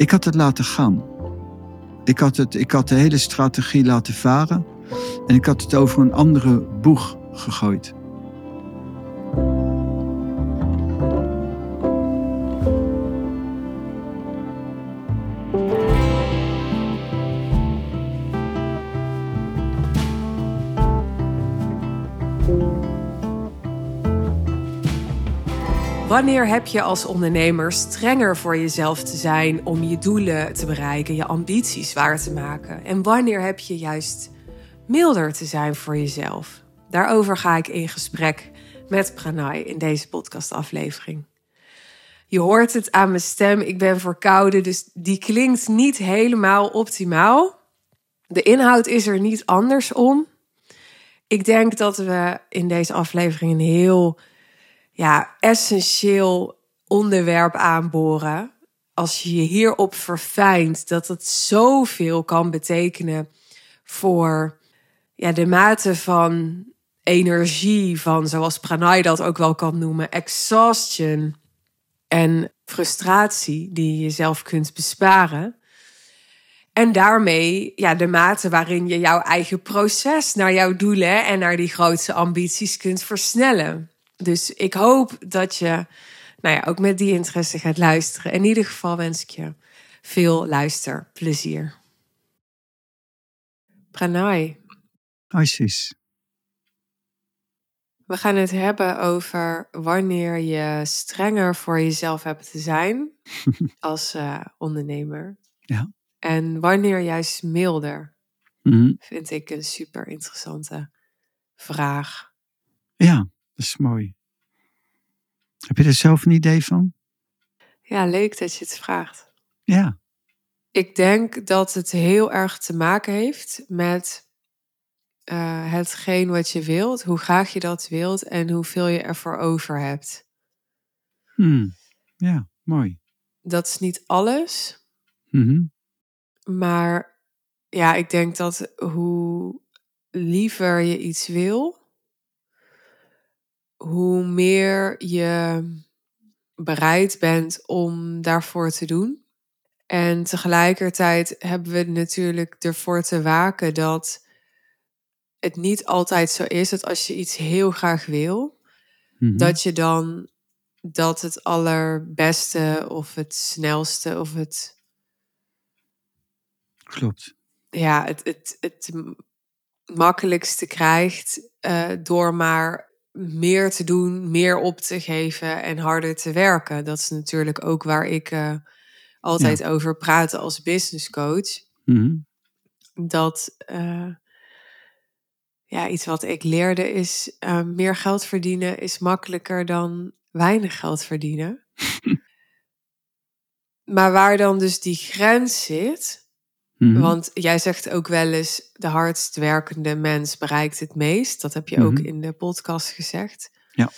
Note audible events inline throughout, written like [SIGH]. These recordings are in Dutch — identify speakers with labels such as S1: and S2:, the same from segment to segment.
S1: Ik had het laten gaan. Ik had, het, ik had de hele strategie laten varen en ik had het over een andere boeg gegooid.
S2: Wanneer heb je als ondernemer strenger voor jezelf te zijn om je doelen te bereiken, je ambities waar te maken? En wanneer heb je juist milder te zijn voor jezelf? Daarover ga ik in gesprek met Pranay in deze podcastaflevering. Je hoort het aan mijn stem, ik ben verkouden, dus die klinkt niet helemaal optimaal. De inhoud is er niet anders om. Ik denk dat we in deze aflevering een heel ja, essentieel onderwerp aanboren. Als je je hierop verfijnt, dat het zoveel kan betekenen voor ja, de mate van energie, van zoals Pranay dat ook wel kan noemen, exhaustion en frustratie die je zelf kunt besparen. En daarmee ja, de mate waarin je jouw eigen proces naar jouw doelen en naar die grootste ambities kunt versnellen. Dus ik hoop dat je nou ja, ook met die interesse gaat luisteren. In ieder geval wens ik je veel luisterplezier. Pranay.
S1: Precies.
S2: We gaan het hebben over wanneer je strenger voor jezelf hebt te zijn [LAUGHS] als uh, ondernemer.
S1: Ja.
S2: En wanneer juist milder.
S1: Mhm.
S2: Vind ik een super interessante vraag.
S1: Ja, dat is mooi. Heb je er zelf een idee van?
S2: Ja, leuk dat je het vraagt.
S1: Ja.
S2: Ik denk dat het heel erg te maken heeft met uh, hetgeen wat je wilt, hoe graag je dat wilt en hoeveel je ervoor over hebt.
S1: Hmm. Ja, mooi.
S2: Dat is niet alles,
S1: Mhm.
S2: maar ja, ik denk dat hoe liever je iets wil, hoe meer je bereid bent om daarvoor te doen. En tegelijkertijd hebben we natuurlijk ervoor te waken dat het niet altijd zo is dat als je iets heel graag wil,
S1: Mhm.
S2: dat je dan dat het allerbeste of het snelste of het,
S1: Klopt.
S2: ja, het, het, het makkelijkste krijgt eh, door maar meer te doen, meer op te geven en harder te werken. Dat is natuurlijk ook waar ik eh, altijd over praat als business coach.
S1: Mhm.
S2: Dat eh, ja, iets wat ik leerde is eh, meer geld verdienen is makkelijker dan weinig geld verdienen. [LAUGHS] maar waar dan dus die grens zit,
S1: Mhm.
S2: want jij zegt ook wel eens de hardst werkende mens bereikt het meest. Dat heb je ook
S1: Mhm.
S2: in de podcast gezegd.
S1: Ja.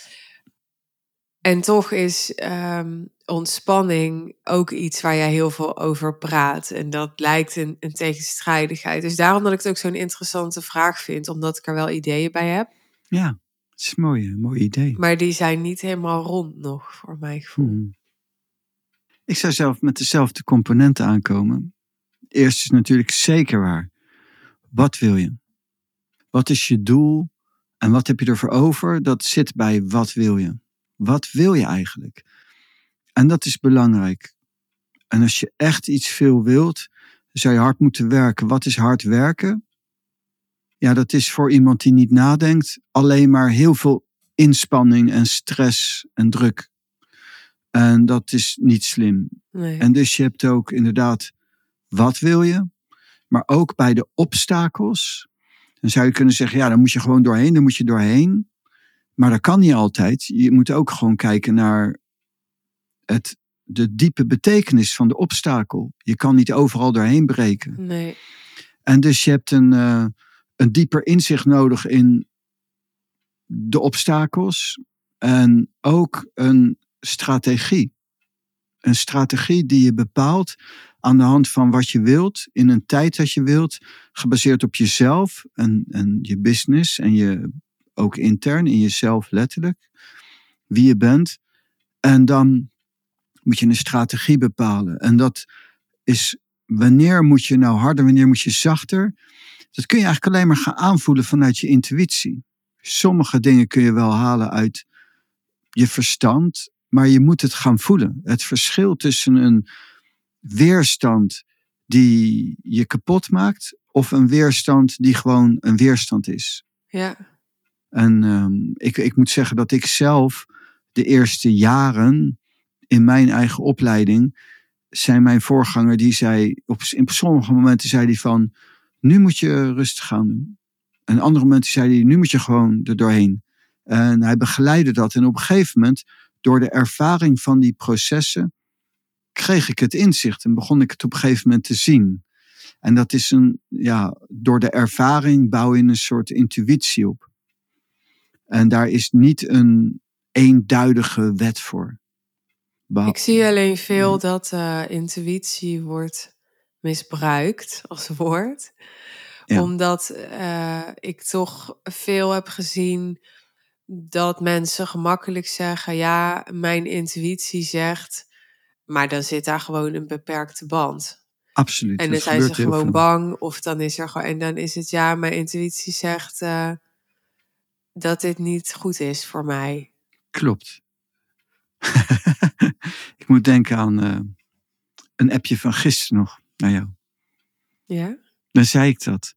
S2: En toch is ehm, ontspanning ook iets waar jij heel veel over praat. En dat lijkt een, een tegenstrijdigheid. Dus daarom dat ik het ook zo'n interessante vraag vind, omdat ik er wel ideeën bij heb.
S1: Ja, het is mooi, een mooi idee.
S2: Maar die zijn niet helemaal rond nog, voor mijn gevoel.
S1: Mhm. Ik zou zelf met dezelfde componenten aankomen. Eerst is natuurlijk zeker waar. Wat wil je? Wat is je doel? En wat heb je ervoor over? Dat zit bij wat wil je? Wat wil je eigenlijk? En dat is belangrijk. En als je echt iets veel wilt, zou je hard moeten werken. Wat is hard werken? Ja, dat is voor iemand die niet nadenkt, alleen maar heel veel inspanning en stress en druk. En dat is niet slim.
S2: Nee.
S1: En dus je hebt ook inderdaad, wat wil je? Maar ook bij de obstakels. Dan zou je kunnen zeggen, ja, dan moet je gewoon doorheen, dan moet je doorheen. Maar dat kan niet altijd. Je moet ook gewoon kijken naar het, de diepe betekenis van de obstakel. Je kan niet overal doorheen breken.
S2: nee.
S1: En dus je hebt een, eh, een dieper inzicht nodig in de obstakels. En ook een strategie. Een strategie die je bepaalt aan de hand van wat je wilt, in een tijd dat je wilt, gebaseerd op jezelf en, en je business en je ook intern in jezelf letterlijk, wie je bent. En dan moet je een strategie bepalen. En dat is wanneer moet je nou harder, wanneer moet je zachter. Dat kun je eigenlijk alleen maar gaan aanvoelen vanuit je intuïtie. Sommige dingen kun je wel halen uit je verstand, maar je moet het gaan voelen. Het verschil tussen een weerstand die je kapot maakt of een weerstand die gewoon een weerstand is.
S2: Ja.
S1: En um, ik, ik moet zeggen dat ik zelf de eerste jaren in mijn eigen opleiding zijn mijn voorganger die zei, op, in sommige momenten zei hij van, nu moet je rustig gaan doen. En andere momenten zei hij, nu moet je gewoon er doorheen. En hij begeleidde dat. En op een gegeven moment, door de ervaring van die processen, kreeg ik het inzicht en begon ik het op een gegeven moment te zien. En dat is een, ja, door de ervaring bouw je een soort intuïtie op. En daar is niet een eenduidige wet voor.
S2: Ik zie alleen veel dat uh, intuïtie wordt misbruikt als woord. Omdat uh, ik toch veel heb gezien dat mensen gemakkelijk zeggen: ja, mijn intuïtie zegt, maar dan zit daar gewoon een beperkte band.
S1: Absoluut.
S2: En dan zijn ze gewoon bang, of dan is er gewoon, en dan is het ja, mijn intuïtie zegt uh, dat dit niet goed is voor mij.
S1: Klopt. [LAUGHS] ik moet denken aan uh, een appje van gisteren nog naar jou.
S2: Ja?
S1: Dan zei ik dat.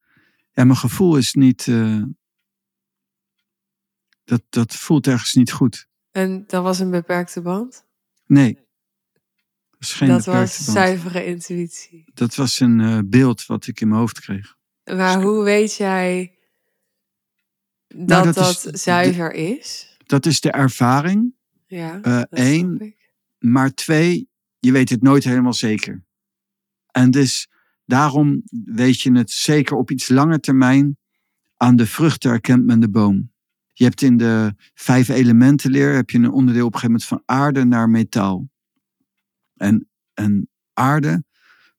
S1: Ja, mijn gevoel is niet. Uh, dat, dat voelt ergens niet goed.
S2: En dat was een beperkte band?
S1: Nee. Dat was geen
S2: dat
S1: beperkte
S2: was
S1: band.
S2: zuivere intuïtie.
S1: Dat was een uh, beeld wat ik in mijn hoofd kreeg.
S2: Maar hoe weet jij dat
S1: Nou, dat
S2: dat,
S1: is-
S2: zuiver is?
S1: Dat is de ervaring.
S2: Ja.
S1: Eh, één. Maar twee, je weet het nooit helemaal zeker. En dus daarom weet je het zeker op iets lange termijn. Aan de vruchten herkent men de boom. Je hebt in de vijf elementenleer heb je een onderdeel op een gegeven moment van aarde naar metaal. En, en aarde,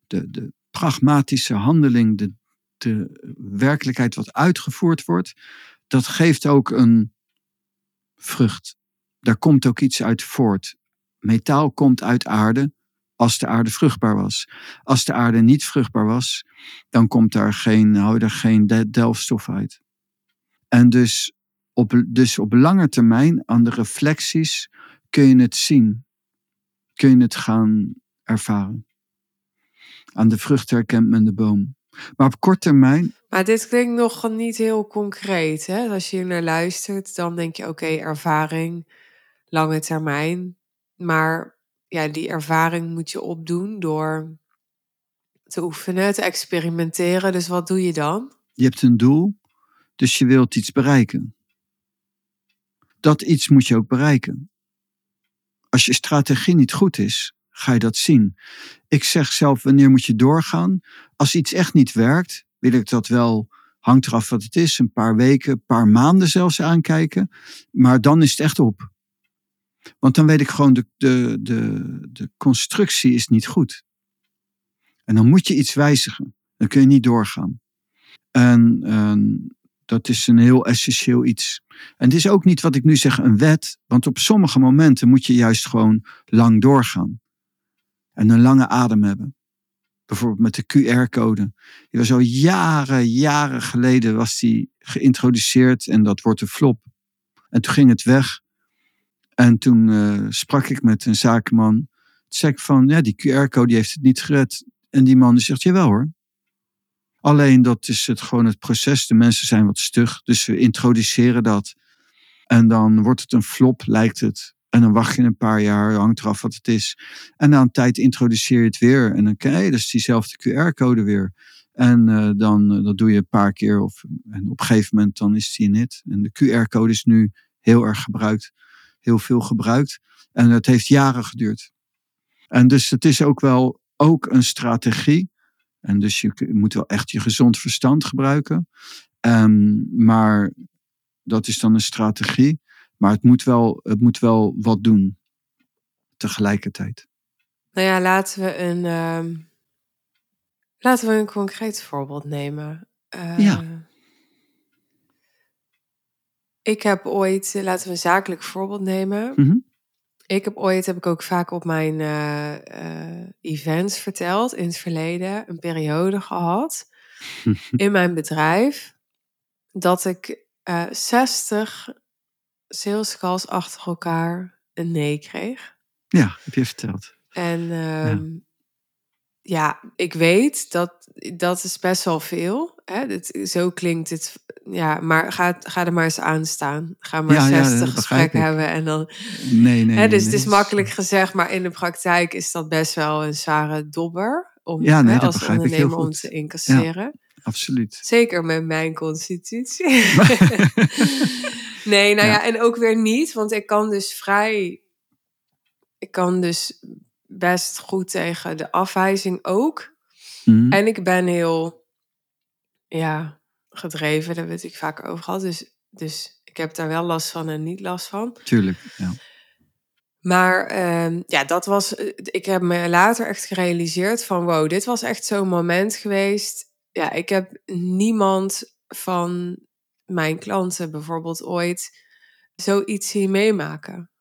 S1: de, de pragmatische handeling, de, de werkelijkheid wat uitgevoerd wordt, dat geeft ook een vrucht. Daar komt ook iets uit voort. Metaal komt uit aarde als de aarde vruchtbaar was. Als de aarde niet vruchtbaar was, dan komt daar geen, hou geen de- delfstof uit. En dus op, dus op lange termijn, aan de reflecties, kun je het zien. Kun je het gaan ervaren. Aan de vrucht herkent men de boom. Maar op korte termijn,
S2: Maar dit klinkt nog niet heel concreet. Hè? Als je hier naar luistert, dan denk je: oké, ervaring, lange termijn. Maar ja, die ervaring moet je opdoen door te oefenen, te experimenteren. Dus wat doe je dan?
S1: je hebt een doel, dus je wilt iets bereiken. Dat iets moet je ook bereiken. Als je strategie niet goed is, ga je dat zien. Ik zeg zelf, wanneer moet je doorgaan? Als iets echt niet werkt, wil ik dat wel, hangt eraf wat het is, een paar weken, een paar maanden zelfs aankijken. Maar dan is het echt op. Want dan weet ik gewoon, de, de, de, de constructie is niet goed. En dan moet je iets wijzigen. Dan kun je niet doorgaan. En ehm, dat is een heel essentieel iets. En het is ook niet wat ik nu zeg een wet, want op sommige momenten moet je juist gewoon lang doorgaan. En een lange adem hebben. Bijvoorbeeld met de QR-code. Die was al jaren, jaren geleden was die geïntroduceerd en dat wordt een flop. En toen ging het weg. En toen eh, sprak ik met een zakenman. Toen zei ik van, ja, die QR-code die heeft het niet gered. En die man zegt, jawel hoor. Alleen dat is het gewoon het proces. De mensen zijn wat stug, dus we introduceren dat. En dan wordt het een flop, lijkt het. En dan wacht je een paar jaar, hangt eraf wat het is. En na een tijd introduceer je het weer. En dan kijk je, is diezelfde QR-code weer. En eh, dan eh, dat doe je een paar keer. Of, en op een gegeven moment dan is die in het. En de QR-code is nu heel erg gebruikt. Heel veel gebruikt. En het heeft jaren geduurd. En dus het is ook wel ook een strategie. En dus je, moet wel echt je gezond verstand gebruiken. Ehm, maar dat is dan een strategie. Maar het moet wel, het moet wel wat doen. Tegelijkertijd.
S2: Nou ja, laten we een, ehm, laten we een concreet voorbeeld nemen. Eh,
S1: Ja.
S2: Ik heb ooit, laten we een zakelijk voorbeeld nemen.
S1: Mhm.
S2: Ik heb ooit, heb ik ook vaak op mijn eh, eh, events verteld in het verleden, een periode gehad [LAUGHS] in mijn bedrijf dat ik eh 60 sales calls achter elkaar een nee kreeg.
S1: Ja, heb je verteld.
S2: En ehm, ja. ik weet dat dat is best wel veel. Hè? Dit, zo klinkt het. Ja, maar ga, ga er maar eens aan staan. Ga maar
S1: Ja, ja, dat
S2: 60
S1: begrijp
S2: gesprekken hebben en dan
S1: Nee, nee.
S2: Hè, dus
S1: nee,
S2: het is
S1: nee.
S2: makkelijk gezegd, maar in de praktijk is dat best wel een zware dobber om
S1: Ja, nee,
S2: hè, als ondernemer om te incasseren.
S1: Absoluut.
S2: Zeker met mijn constitutie. [LAUGHS] nee, nou ja.
S1: Ja.
S2: en ook weer niet, want ik kan dus vrij, ik kan dus best goed tegen de afwijzing ook.
S1: Mhm.
S2: En ik ben heel, ja, gedreven, daar weet ik vaak over gehad. Dus, dus ik heb daar wel last van en niet last van.
S1: Tuurlijk. Ja.
S2: Maar ehm, ja, dat was. eh, Ik heb me later echt gerealiseerd van wow, dit was echt zo'n moment geweest. Ja, ik heb niemand van mijn klanten bijvoorbeeld ooit zoiets zien meemaken.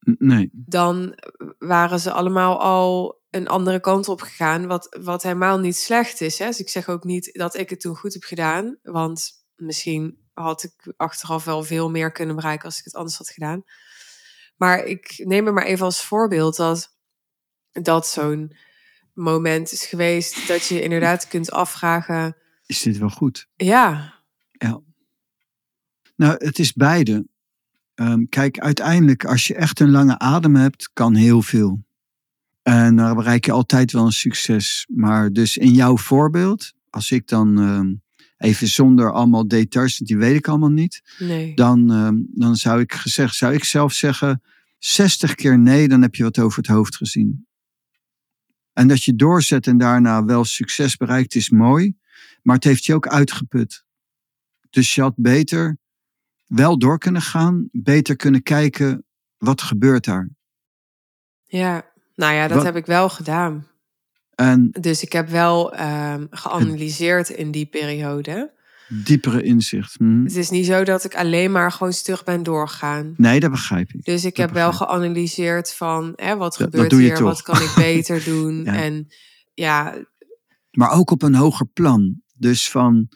S1: Nee.
S2: Dan waren ze allemaal al een andere kant op gegaan, wat, wat helemaal niet slecht is. Hè? Dus ik zeg ook niet dat ik het toen goed heb gedaan, want misschien had ik achteraf wel veel meer kunnen bereiken als ik het anders had gedaan. Maar ik neem er maar even als voorbeeld dat, dat zo'n moment is geweest dat je inderdaad kunt afvragen,
S1: Is dit wel goed?
S2: ja,
S1: Nou, het is beide. Ehm, kijk, uiteindelijk, als je echt een lange adem hebt, kan heel veel. En dan bereik je altijd wel een succes. Maar dus in jouw voorbeeld, als ik dan ehm, even zonder allemaal details, die weet ik allemaal niet,
S2: nee.
S1: dan, ehm, dan zou ik gezegd, zou ik zelf zeggen, 60 keer nee, dan heb je wat over het hoofd gezien. En dat je doorzet en daarna wel succes bereikt, is mooi, maar het heeft je ook uitgeput. Dus je had beter wel door kunnen gaan, beter kunnen kijken, wat gebeurt daar?
S2: Ja, nou ja, dat
S1: Wat-
S2: heb ik wel gedaan.
S1: En
S2: Dus ik heb wel ehm, geanalyseerd in die periode.
S1: diepere inzicht. Hm.
S2: Het is niet zo dat ik alleen maar gewoon stug ben doorgegaan.
S1: Nee, dat begrijp ik.
S2: Dus ik
S1: Dat
S2: heb wel geanalyseerd van hè, wat
S1: dat
S2: gebeurt hier,
S1: toch.
S2: wat kan ik [LAUGHS] beter doen.
S1: Ja.
S2: En ja,
S1: Maar ook op een hoger plan. Dus van,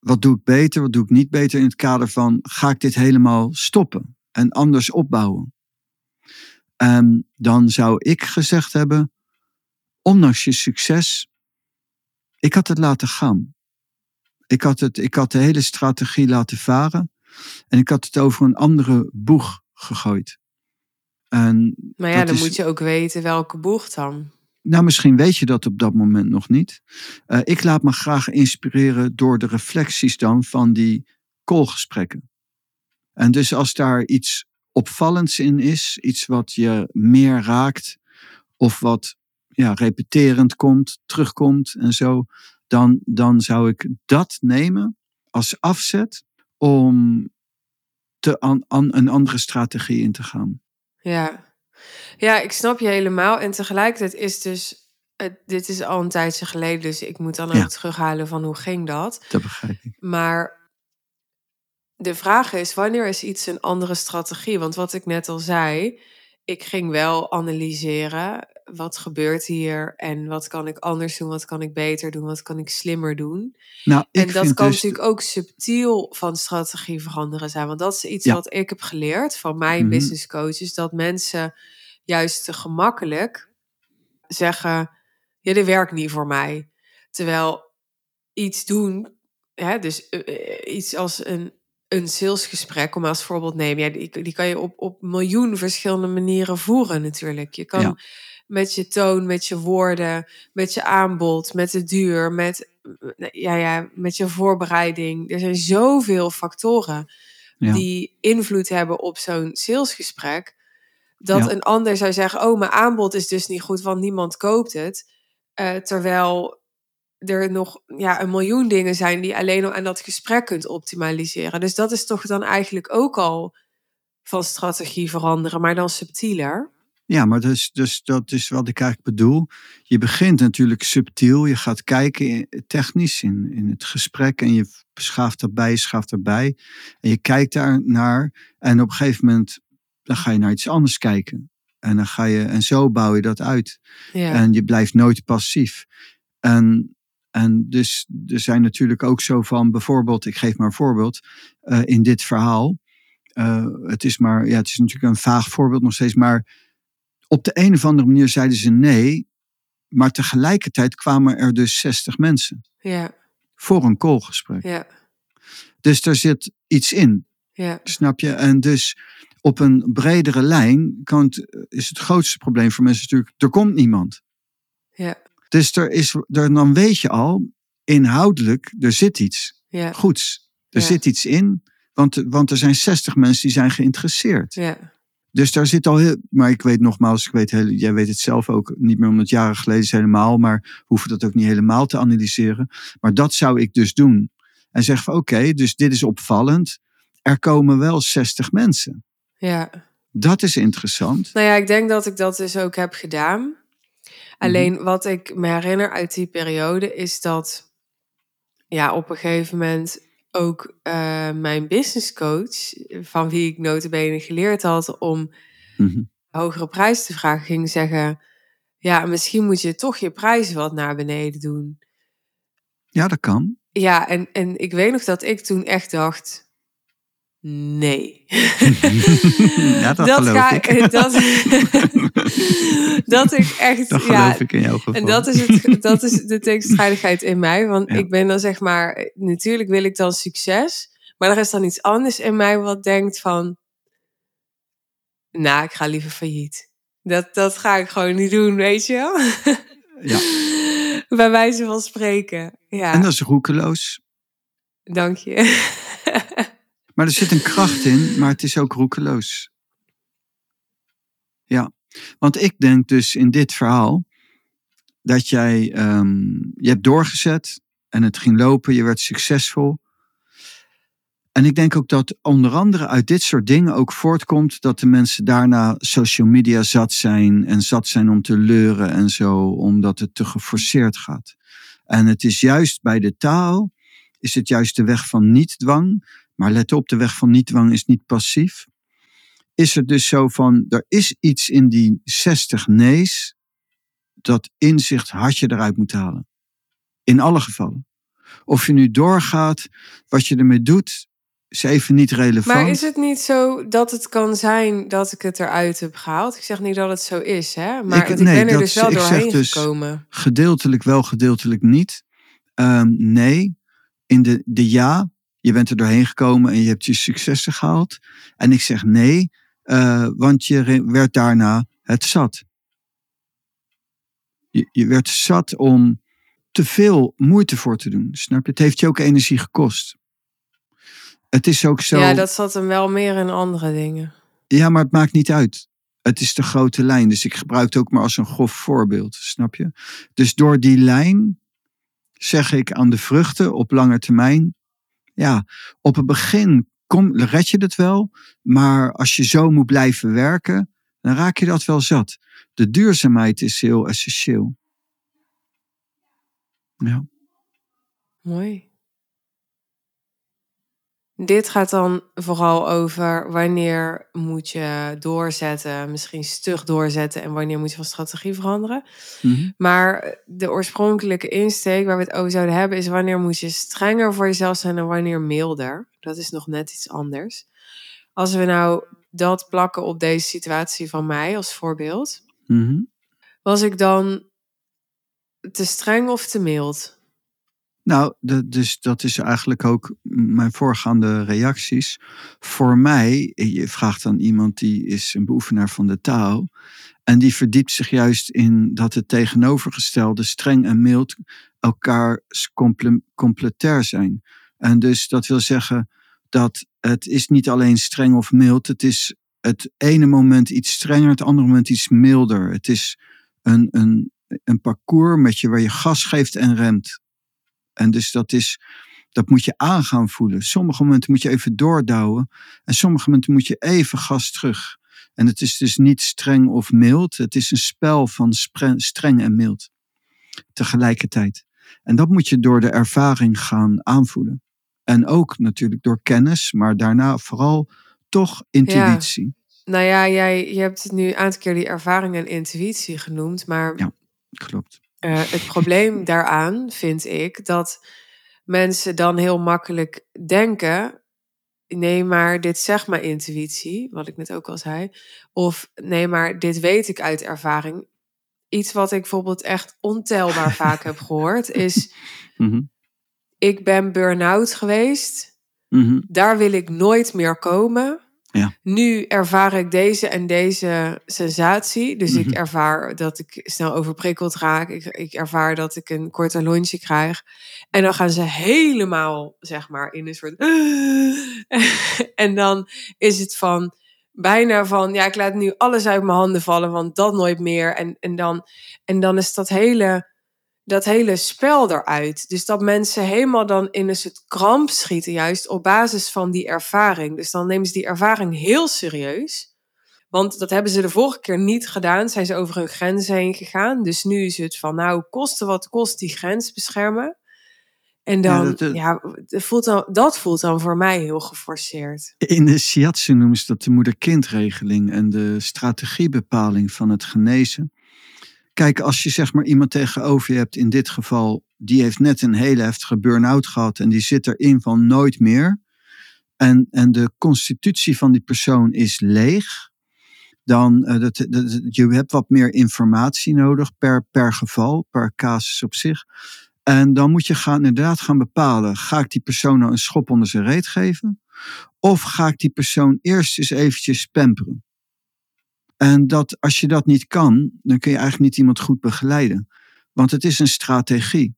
S1: wat doe ik beter, wat doe ik niet beter in het kader van, ga ik dit helemaal stoppen en anders opbouwen? En dan zou ik gezegd hebben, ondanks je succes, ik had het laten gaan. Ik had, het, ik had de hele strategie laten varen en ik had het over een andere boeg gegooid. En
S2: maar ja, dan
S1: is-
S2: moet je ook weten welke boeg dan.
S1: Nou, misschien weet je dat op dat moment nog niet. Eh, ik laat me graag inspireren door de reflecties dan van die callgesprekken. En dus als daar iets opvallends in is, iets wat je meer raakt, of wat ja, repeterend komt, terugkomt en zo, dan, dan zou ik dat nemen als afzet om te een andere strategie in te gaan.
S2: Ja. Ja, ik snap je helemaal. En tegelijkertijd is dus, dit is al een tijdje geleden, dus ik moet dan ook terughalen van hoe ging dat.
S1: Dat begrijp ik.
S2: Maar de vraag is, wanneer is iets een andere strategie? Want wat ik net al zei, ik ging wel analyseren. Wat gebeurt hier? En wat kan ik anders doen? Wat kan ik beter doen? Wat kan ik slimmer doen?
S1: Nou, ik
S2: en dat kan
S1: dus-
S2: natuurlijk ook subtiel van strategie veranderen zijn. Want dat is iets
S1: Ja.
S2: wat ik heb geleerd van mijn
S1: Mhm.
S2: business coaches. Dat mensen juist te gemakkelijk zeggen, ja, dit werkt niet voor mij. Terwijl iets doen, hè, dus eh, eh, iets als een, een salesgesprek, om als voorbeeld te nemen, ja, die, die kan je op, op miljoen verschillende manieren voeren natuurlijk. Je kan
S1: Ja.
S2: Met je toon, met je woorden, met je aanbod, met de duur, met, ja, ja, met je voorbereiding. Er zijn zoveel factoren
S1: Ja.
S2: die invloed hebben op zo'n salesgesprek. Dat
S1: Ja.
S2: een ander zou zeggen: Oh, mijn aanbod is dus niet goed, want niemand koopt het. Eh, terwijl er nog ja, een miljoen dingen zijn die je alleen al aan dat gesprek kunt optimaliseren. Dus dat is toch dan eigenlijk ook al van strategie veranderen, maar dan subtieler.
S1: Ja, maar dus, dus dat is wat ik eigenlijk bedoel. Je begint natuurlijk subtiel. Je gaat kijken technisch in, in het gesprek. En je schaaft daarbij, je schaaft daarbij. En je kijkt daar naar. En op een gegeven moment dan ga je naar iets anders kijken. En, dan ga je, en zo bouw je dat uit.
S2: Ja.
S1: En je blijft nooit passief. En, en dus er zijn natuurlijk ook zo van, bijvoorbeeld, ik geef maar een voorbeeld, eh, in dit verhaal. eh, het is maar, ja, het is natuurlijk een vaag voorbeeld nog steeds, maar op de een of andere manier zeiden ze nee, maar tegelijkertijd kwamen er dus 60 mensen
S2: ja,
S1: voor een callgesprek.
S2: ja,
S1: Dus er zit iets in,
S2: ja,
S1: snap je? En dus op een bredere lijn kan het, is het grootste probleem voor mensen natuurlijk, er komt niemand.
S2: ja,
S1: Dus er is, er, dan weet je al, inhoudelijk, er zit iets
S2: ja,
S1: goeds. Er
S2: Ja.
S1: zit iets in, want, want er zijn 60 mensen die zijn geïnteresseerd.
S2: ja,
S1: Dus daar zit al heel, maar ik weet nogmaals, ik weet heel, jij weet het zelf ook niet meer omdat jaren geleden is helemaal, maar we hoeven dat ook niet helemaal te analyseren. Maar dat zou ik dus doen. En zeggen van oké, dus dit is opvallend. Er komen wel 60 mensen.
S2: ja.
S1: Dat is interessant.
S2: Nou ja, ik denk dat ik dat dus ook heb gedaan. Alleen wat ik me herinner uit die periode is dat ja, op een gegeven moment ook eh, mijn business coach, van wie ik notabene geleerd had om
S1: Mhm.
S2: hogere prijs te vragen, ging zeggen, ja, misschien moet je toch je prijzen wat naar beneden doen.
S1: Ja, dat kan.
S2: Ja, en, en ik weet nog dat ik toen echt dacht, nee. [LAUGHS]
S1: ja, dat, geloof
S2: ga,
S1: ik.
S2: Dat, [LAUGHS] dat ik echt,
S1: Dat
S2: ja,
S1: geloof ik in jouw geval.
S2: En dat is, het, dat is de tegenstrijdigheid in mij. Want
S1: Ja.
S2: ik ben dan zeg maar, natuurlijk wil ik dan succes. Maar er is dan iets anders in mij wat denkt van, nou, ik ga liever failliet. Dat, dat ga ik gewoon niet doen, weet je wel?
S1: Ja. [LAUGHS]
S2: Bij wijze van spreken. Ja,
S1: En dat is roekeloos.
S2: dank je.
S1: Maar er zit een kracht in, maar het is ook roekeloos. Ja, want ik denk dus in dit verhaal dat jij, ehm, je hebt doorgezet en het ging lopen, je werd succesvol. En ik denk ook dat onder andere uit dit soort dingen ook voortkomt dat de mensen daarna social media zat zijn en zat zijn om te leuren en zo, omdat het te geforceerd gaat. En het is juist bij de taal, is het juist de weg van niet-dwang, maar let op, de weg van niet-dwang is niet passief. Is het dus zo van, er is iets in die 60 nee's, dat inzicht had je eruit moet halen. In alle gevallen. Of je nu doorgaat, wat je ermee doet, is even niet relevant.
S2: Maar is het niet zo dat het kan zijn dat ik het eruit heb gehaald? Ik zeg niet dat het zo is, hè? Maar
S1: Ik-
S2: ik,
S1: nee,
S2: ben er
S1: dat
S2: dus wel doorheen
S1: dus-
S2: gekomen.
S1: Gedeeltelijk wel, gedeeltelijk niet. Ehm, nee, in de, de ja, je bent er doorheen gekomen en je hebt je successen gehaald. En ik zeg nee, eh, want je werd daarna het zat. Je, je werd zat om te veel moeite voor te doen. Snap je? Het heeft je ook energie gekost. Het is ook zo.
S2: Ja, dat zat hem wel meer in andere dingen.
S1: Ja, maar het maakt niet uit. Het is de grote lijn. Dus ik gebruik het ook maar als een grof voorbeeld. Snap je? Dus door die lijn zeg ik aan de vruchten op lange termijn. Ja, op het begin red je het wel. Maar als je zo moet blijven werken, dan raak je dat wel zat. De duurzaamheid is heel essentieel. Ja.
S2: Mooi. Dit gaat dan vooral over wanneer moet je doorzetten, misschien stug doorzetten en wanneer moet je van strategie veranderen.
S1: Mhm.
S2: Maar de oorspronkelijke insteek waar we het over zouden hebben is wanneer moet je strenger voor jezelf zijn en wanneer milder. Dat is nog net iets anders. Als we nou dat plakken op deze situatie van mij als voorbeeld,
S1: Mhm.
S2: was ik dan te streng of te mild?
S1: Nou, de- dus dat is eigenlijk ook mijn voorgaande reacties. Voor mij, je vraagt aan iemand die is een beoefenaar van de taal. En die verdiept zich juist in dat het tegenovergestelde, streng en mild, elkaar comple- complementair zijn. En dus dat wil zeggen dat het is niet alleen streng of mild. Het is het ene moment iets strenger, het andere moment iets milder. Het is een, een, een parcours met je waar je gas geeft en remt. En dus dat is, dat moet je aan gaan voelen. Sommige momenten moet je even doordouwen. En sommige momenten moet je even gas terug. En het is dus niet streng of mild. Het is een spel van streng en mild. Tegelijkertijd. En dat moet je door de ervaring gaan aanvoelen. En ook natuurlijk door kennis, maar daarna vooral toch intuïtie.
S2: Nou ja, jij, je hebt het nu een aantal keer die ervaring en intuïtie genoemd, maar
S1: Ja. Klopt.
S2: Eh, het probleem [LAUGHS] daaraan vind ik dat mensen dan heel makkelijk denken: nee, maar dit zegt mijn intuïtie, wat ik net ook al zei, of nee, maar dit weet ik uit ervaring. Iets wat ik bijvoorbeeld echt ontelbaar vaak heb gehoord is: [LAUGHS]
S1: Mhm.
S2: ik ben burn-out geweest.
S1: Mhm.
S2: daar wil ik nooit meer komen.
S1: Ja.
S2: Nu ervaar ik deze en deze sensatie. Dus
S1: Mhm.
S2: ik ervaar dat ik snel overprikkeld raak. Ik, ik ervaar dat ik een korte lunchje krijg. En dan gaan ze helemaal, zeg maar, in een soort... [GASPS] en dan is het van... Bijna van, ja, ik laat nu alles uit mijn handen vallen, want dat nooit meer. En, en, dan, en dan is dat hele dat hele spel eruit. Dus dat mensen helemaal dan in een soort kramp schieten, juist op basis van die ervaring. Dus dan nemen ze die ervaring heel serieus. Want dat hebben ze de vorige keer niet gedaan. Zijn ze over hun grenzen heen gegaan. Dus nu is het van, nou, koste wat kost die grens beschermen. En
S1: Ja,
S2: dan,
S1: dat, eh,
S2: ja, dat, voelt dan, dat voelt dan voor mij heel geforceerd.
S1: In de shiatsu noemen ze dat de moeder-kindregeling en de strategiebepaling van het genezen. Kijk, als je zeg maar iemand tegenover je hebt, in dit geval, die heeft net een hele heftige burn-out gehad en die zit erin van nooit meer. En, en de constitutie van die persoon is leeg. Dan, uh, dat, dat, je hebt wat meer informatie nodig per, per geval, per casus op zich. En dan moet je gaan, inderdaad gaan bepalen, ga ik die persoon nou een schop onder zijn reet geven? Of ga ik die persoon eerst eens eventjes pamperen? En dat, als je dat niet kan, dan kun je eigenlijk niet iemand goed begeleiden. Want het is een strategie.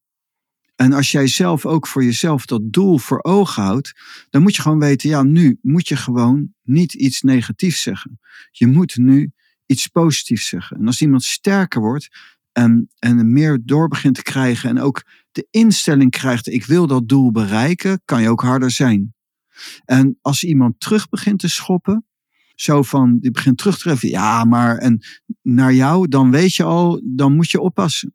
S1: En als jij zelf ook voor jezelf dat doel voor ogen houdt, dan moet je gewoon weten, ja, nu moet je gewoon niet iets negatiefs zeggen. Je moet nu iets positiefs zeggen. En als iemand sterker wordt en, en meer door begint te krijgen en ook de instelling krijgt, ik wil dat doel bereiken, kan je ook harder zijn. En als iemand terug begint te schoppen, zo van, die begint terug te treffen, ja, maar en naar jou, dan weet je al, dan moet je oppassen.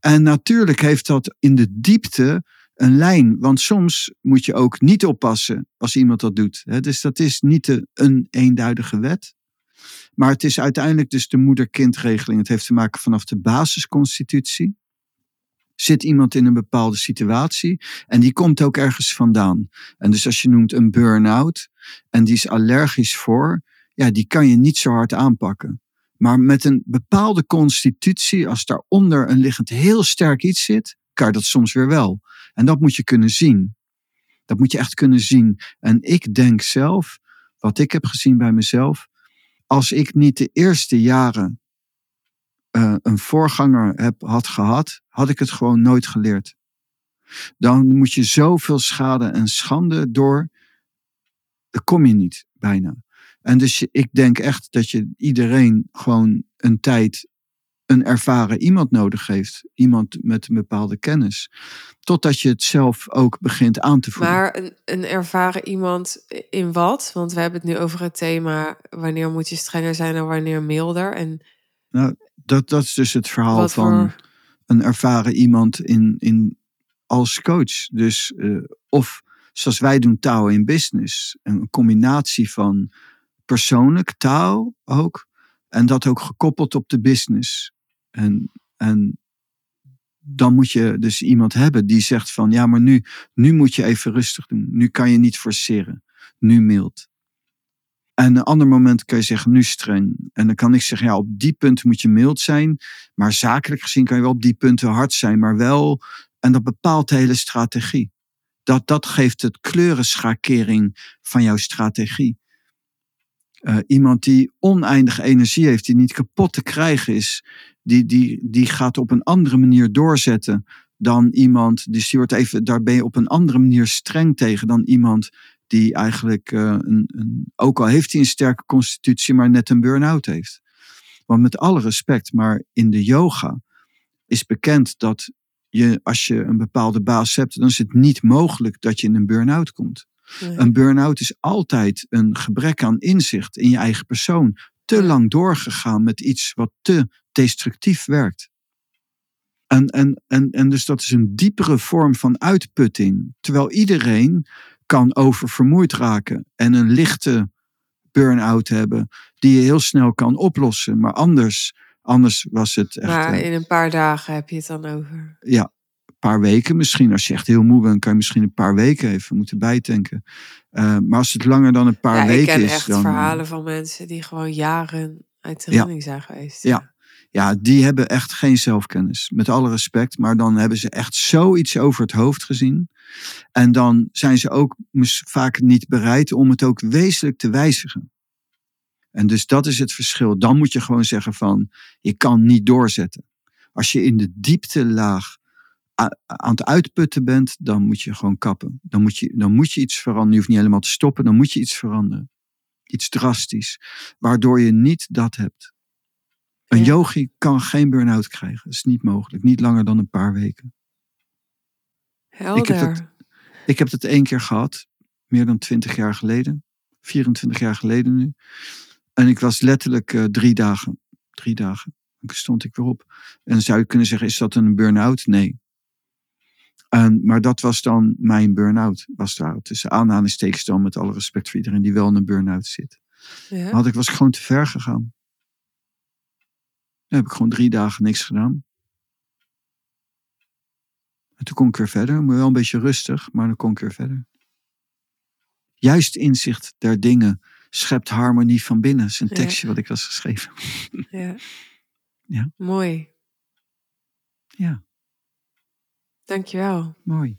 S1: En natuurlijk heeft dat in de diepte een lijn, want soms moet je ook niet oppassen als iemand dat doet. Dus dat is niet een eenduidige wet. Maar het is uiteindelijk dus de moeder-kindregeling. Het heeft te maken vanaf de basisconstitutie. Zit iemand in een bepaalde situatie en die komt ook ergens vandaan. En dus als je noemt een burn-out en die is allergisch voor, ja, die kan je niet zo hard aanpakken. Maar met een bepaalde constitutie, als daaronder een liggend heel sterk iets zit, kan je dat soms weer wel. En dat moet je kunnen zien. Dat moet je echt kunnen zien. En ik denk zelf, wat ik heb gezien bij mezelf, als ik niet de eerste jaren uh, een voorganger heb, had gehad, had ik het gewoon nooit geleerd. Dan moet je zoveel schade en schande door, kom je niet bijna. En dus ik denk echt dat je iedereen gewoon een tijd een ervaren iemand nodig heeft. Iemand met een bepaalde kennis. Totdat je het zelf ook begint aan te voelen.
S2: Maar een, een ervaren iemand in wat? Want we hebben het nu over het thema wanneer moet je strenger zijn en wanneer milder. En
S1: nou, dat, dat is dus het verhaal
S2: wat
S1: van
S2: voor...
S1: een ervaren iemand in, in, als coach. Dus uh, of zoals wij doen taal in business. Een combinatie van persoonlijk taal ook. En dat ook gekoppeld op de business. En, en dan moet je dus iemand hebben die zegt van ja, maar nu, nu moet je even rustig doen. Nu kan je niet forceren. Nu mild. En een ander moment kan je zeggen nu streng. En dan kan ik zeggen ja, op die punten moet je mild zijn. Maar zakelijk gezien kan je wel op die punten hard zijn. Maar wel, en dat bepaalt de hele strategie. Dat, dat geeft het kleurenschakering van jouw strategie. Uh, iemand die oneindige energie heeft, die niet kapot te krijgen is, die, die, die gaat op een andere manier doorzetten dan iemand, dus die wordt even, daar ben je op een andere manier streng tegen dan iemand die eigenlijk, uh, een, een, ook al heeft hij een sterke constitutie, maar net een burn-out heeft. Want met alle respect, maar in de yoga is bekend dat je, als je een bepaalde baas hebt, dan is het niet mogelijk dat je in een burn-out komt. Nee. Een burn-out is altijd een gebrek aan inzicht in je eigen persoon. Te lang doorgegaan met iets wat te destructief werkt. En, en, en, en dus dat is een diepere vorm van uitputting. Terwijl iedereen kan oververmoeid raken en een lichte burn-out hebben, die je heel snel kan oplossen. Maar anders, anders was het echt.
S2: Maar
S1: eh,
S2: in een paar dagen heb je het dan over.
S1: ja, een paar weken misschien. Als je echt heel moe bent, kan je misschien een paar weken even moeten bijtanken. Eh, maar als het langer dan een paar
S2: ja, ik
S1: weken
S2: ken
S1: is,
S2: echt
S1: dan. eh,
S2: verhalen van mensen die gewoon jaren uit zijn geweest.
S1: Ja. Ja, die hebben echt geen zelfkennis. Met alle respect. Maar dan hebben ze echt zoiets over het hoofd gezien. En dan zijn ze ook vaak niet bereid om het ook wezenlijk te wijzigen. En dus dat is het verschil. Dan moet je gewoon zeggen van, je kan niet doorzetten. Als je in de diepte laag aan het uitputten bent, dan moet je gewoon kappen. Dan moet je, dan moet je iets veranderen. Je hoeft niet helemaal te stoppen, dan moet je iets veranderen. Iets drastisch. Waardoor je niet dat hebt. Een yogi kan geen burn-out krijgen. Dat is niet mogelijk. Niet langer dan een paar weken.
S2: Helder.
S1: Ik heb dat- Ik heb het één keer gehad. Meer dan twintig jaar geleden. 24 jaar geleden nu. En ik was letterlijk eh, drie dagen. Drie dagen. Toen stond ik weer op. En zou je kunnen zeggen, is dat een burn-out? Nee. En, maar dat was dan mijn burn-out. Was daar tussen aanhalingstekens dan met alle respect voor iedereen die wel in een burn-out zit.
S2: Ja.
S1: Maar had ik was ik gewoon te ver gegaan. Dan heb ik gewoon drie dagen niks gedaan. En toen kon ik weer verder. Maar wel een beetje rustig, maar dan kon ik weer verder. Juist inzicht der dingen schept harmonie van binnen. Dat is een
S2: Ja.
S1: tekstje wat ik was geschreven.
S2: Ja. [LAUGHS]
S1: Ja.
S2: Mooi.
S1: Ja,
S2: Dankjewel.
S1: mooi.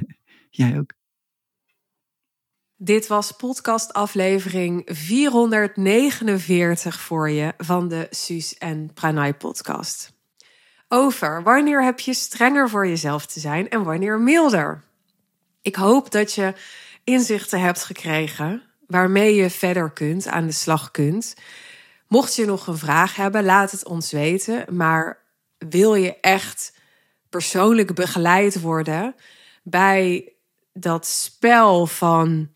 S1: [LAUGHS] Jij ook.
S2: Dit was podcast aflevering 449 voor je van de Suus en Pranay podcast. Over wanneer heb je strenger voor jezelf te zijn en wanneer milder. Ik hoop dat je inzichten hebt gekregen waarmee je verder kunt, aan de slag kunt. Mocht je nog een vraag hebben, laat het ons weten. Maar wil je echt persoonlijk begeleid worden bij dat spel van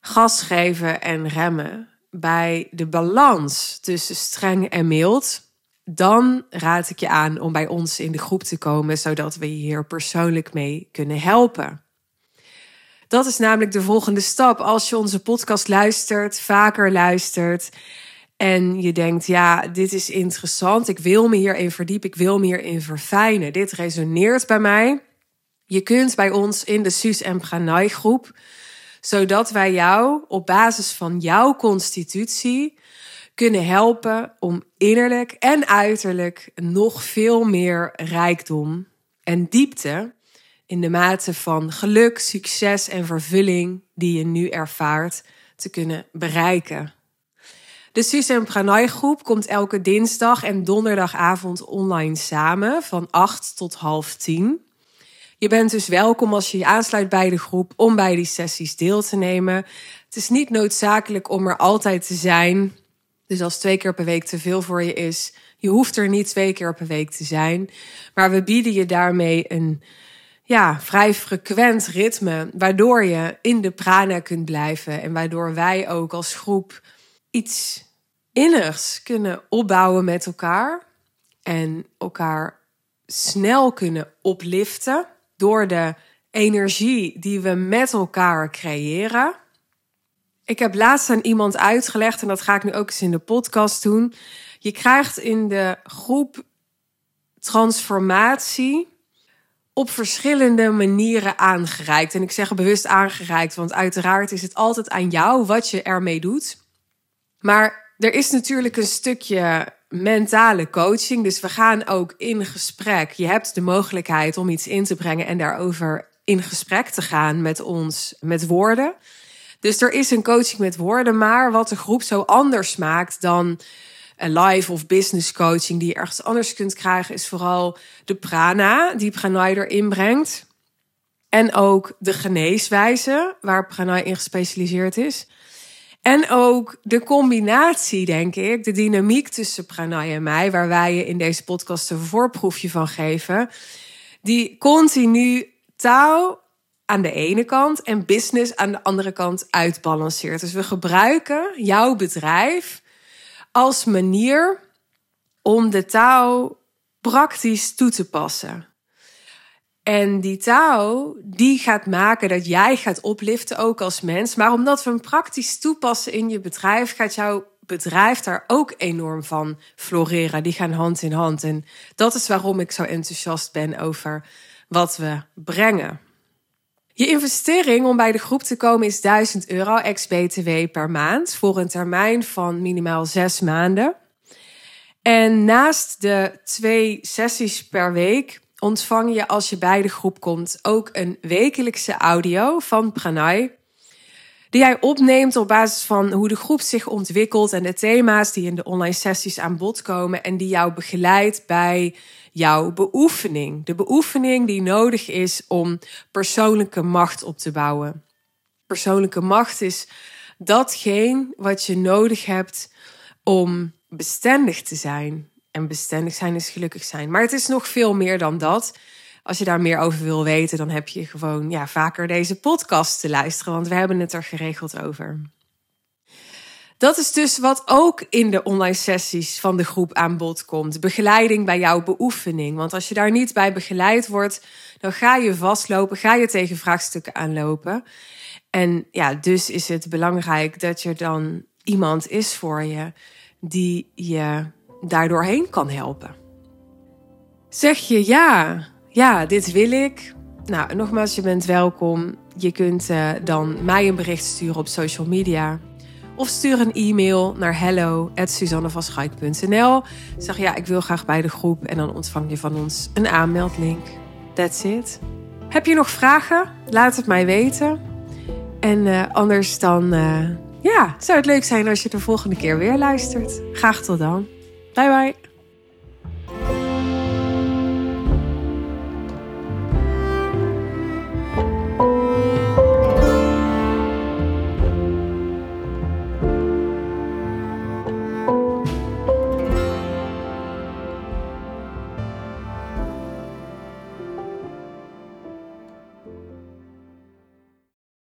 S2: gas geven en remmen, bij de balans tussen streng en mild, dan raad ik je aan om bij ons in de groep te komen, zodat we je hier persoonlijk mee kunnen helpen. Dat is namelijk de volgende stap. Als je onze podcast luistert, vaker luistert en je denkt, ja, dit is interessant, ik wil me hierin verdiepen, ik wil me hierin verfijnen, dit resoneert bij mij. Je kunt bij ons in de Suus en Pranay groep, zodat wij jou op basis van jouw constitutie kunnen helpen om innerlijk en uiterlijk nog veel meer rijkdom en diepte in de mate van geluk, succes en vervulling die je nu ervaart te kunnen bereiken. De Suus en Pranay groep komt elke dinsdag en donderdagavond online samen van 8 tot half 10. Je bent dus welkom als je je aansluit bij de groep om bij die sessies deel te nemen. Het is niet noodzakelijk om er altijd te zijn. Dus als twee keer per week te veel voor je is, je hoeft er niet twee keer per week te zijn. Maar we bieden je daarmee een ja, vrij frequent ritme, waardoor je in de prana kunt blijven en waardoor wij ook als groep iets innigs kunnen opbouwen met elkaar en elkaar snel kunnen opliften door de energie die we met elkaar creëren. Ik heb laatst aan iemand uitgelegd, en dat ga ik nu ook eens in de podcast doen. Je krijgt in de groep transformatie op verschillende manieren aangereikt. En ik zeg bewust aangereikt, want uiteraard is het altijd aan jou wat je ermee doet. Maar er is natuurlijk een stukje mentale coaching. Dus we gaan ook in gesprek. Je hebt de mogelijkheid om iets in te brengen en daarover in gesprek te gaan met ons met woorden. Dus er is een coaching met woorden, maar wat de groep zo anders maakt dan een live of business coaching die je ergens anders kunt krijgen, is vooral de prana die Pranay erin brengt. En ook de geneeswijze waar Pranay in gespecialiseerd is. En ook de combinatie, denk ik, de dynamiek tussen Pranay en mij, waar wij je in deze podcast een voorproefje van geven, die continu taal aan de ene kant en business aan de andere kant uitbalanceert. Dus we gebruiken jouw bedrijf als manier om de taal praktisch toe te passen. En die taal, die gaat maken dat jij gaat opliften, ook als mens. Maar omdat we hem praktisch toepassen in je bedrijf, gaat jouw bedrijf daar ook enorm van floreren. Die gaan hand in hand. En dat is waarom ik zo enthousiast ben over wat we brengen. Je investering om bij de groep te komen is 1000 euro ex-BTW per maand voor een termijn van minimaal zes maanden. En naast de twee sessies per week ontvang je als je bij de groep komt ook een wekelijkse audio van Pranay. Die jij opneemt op basis van hoe de groep zich ontwikkelt en de thema's die in de online sessies aan bod komen. En die jou begeleidt bij jouw beoefening. De beoefening die nodig is om persoonlijke macht op te bouwen. Persoonlijke macht is datgene wat je nodig hebt om bestendig te zijn. En bestendig zijn is gelukkig zijn. Maar het is nog veel meer dan dat. Als je daar meer over wil weten, dan heb je gewoon ja, vaker deze podcast te luisteren, want we hebben het er geregeld over. Dat is dus wat ook in de online sessies van de groep aan bod komt. Begeleiding bij jouw beoefening. Want als je daar niet bij begeleid wordt, dan ga je vastlopen, ga je tegen vraagstukken aanlopen. En ja, dus is het belangrijk dat er dan iemand is voor je die je daardoorheen kan helpen. Zeg je ja, ja, dit wil ik. Nou, nogmaals, je bent welkom. Je kunt uh, dan mij een bericht sturen op social media. Of stuur een e-mail naar hello.suzannevanschuik.nl. Zeg ja, ik wil graag bij de groep. En dan ontvang je van ons een aanmeldlink. That's it. Heb je nog vragen? Laat het mij weten. En uh, anders dan, uh, ja, zou het leuk zijn als je de volgende keer weer luistert. Graag tot dan. Bye bye.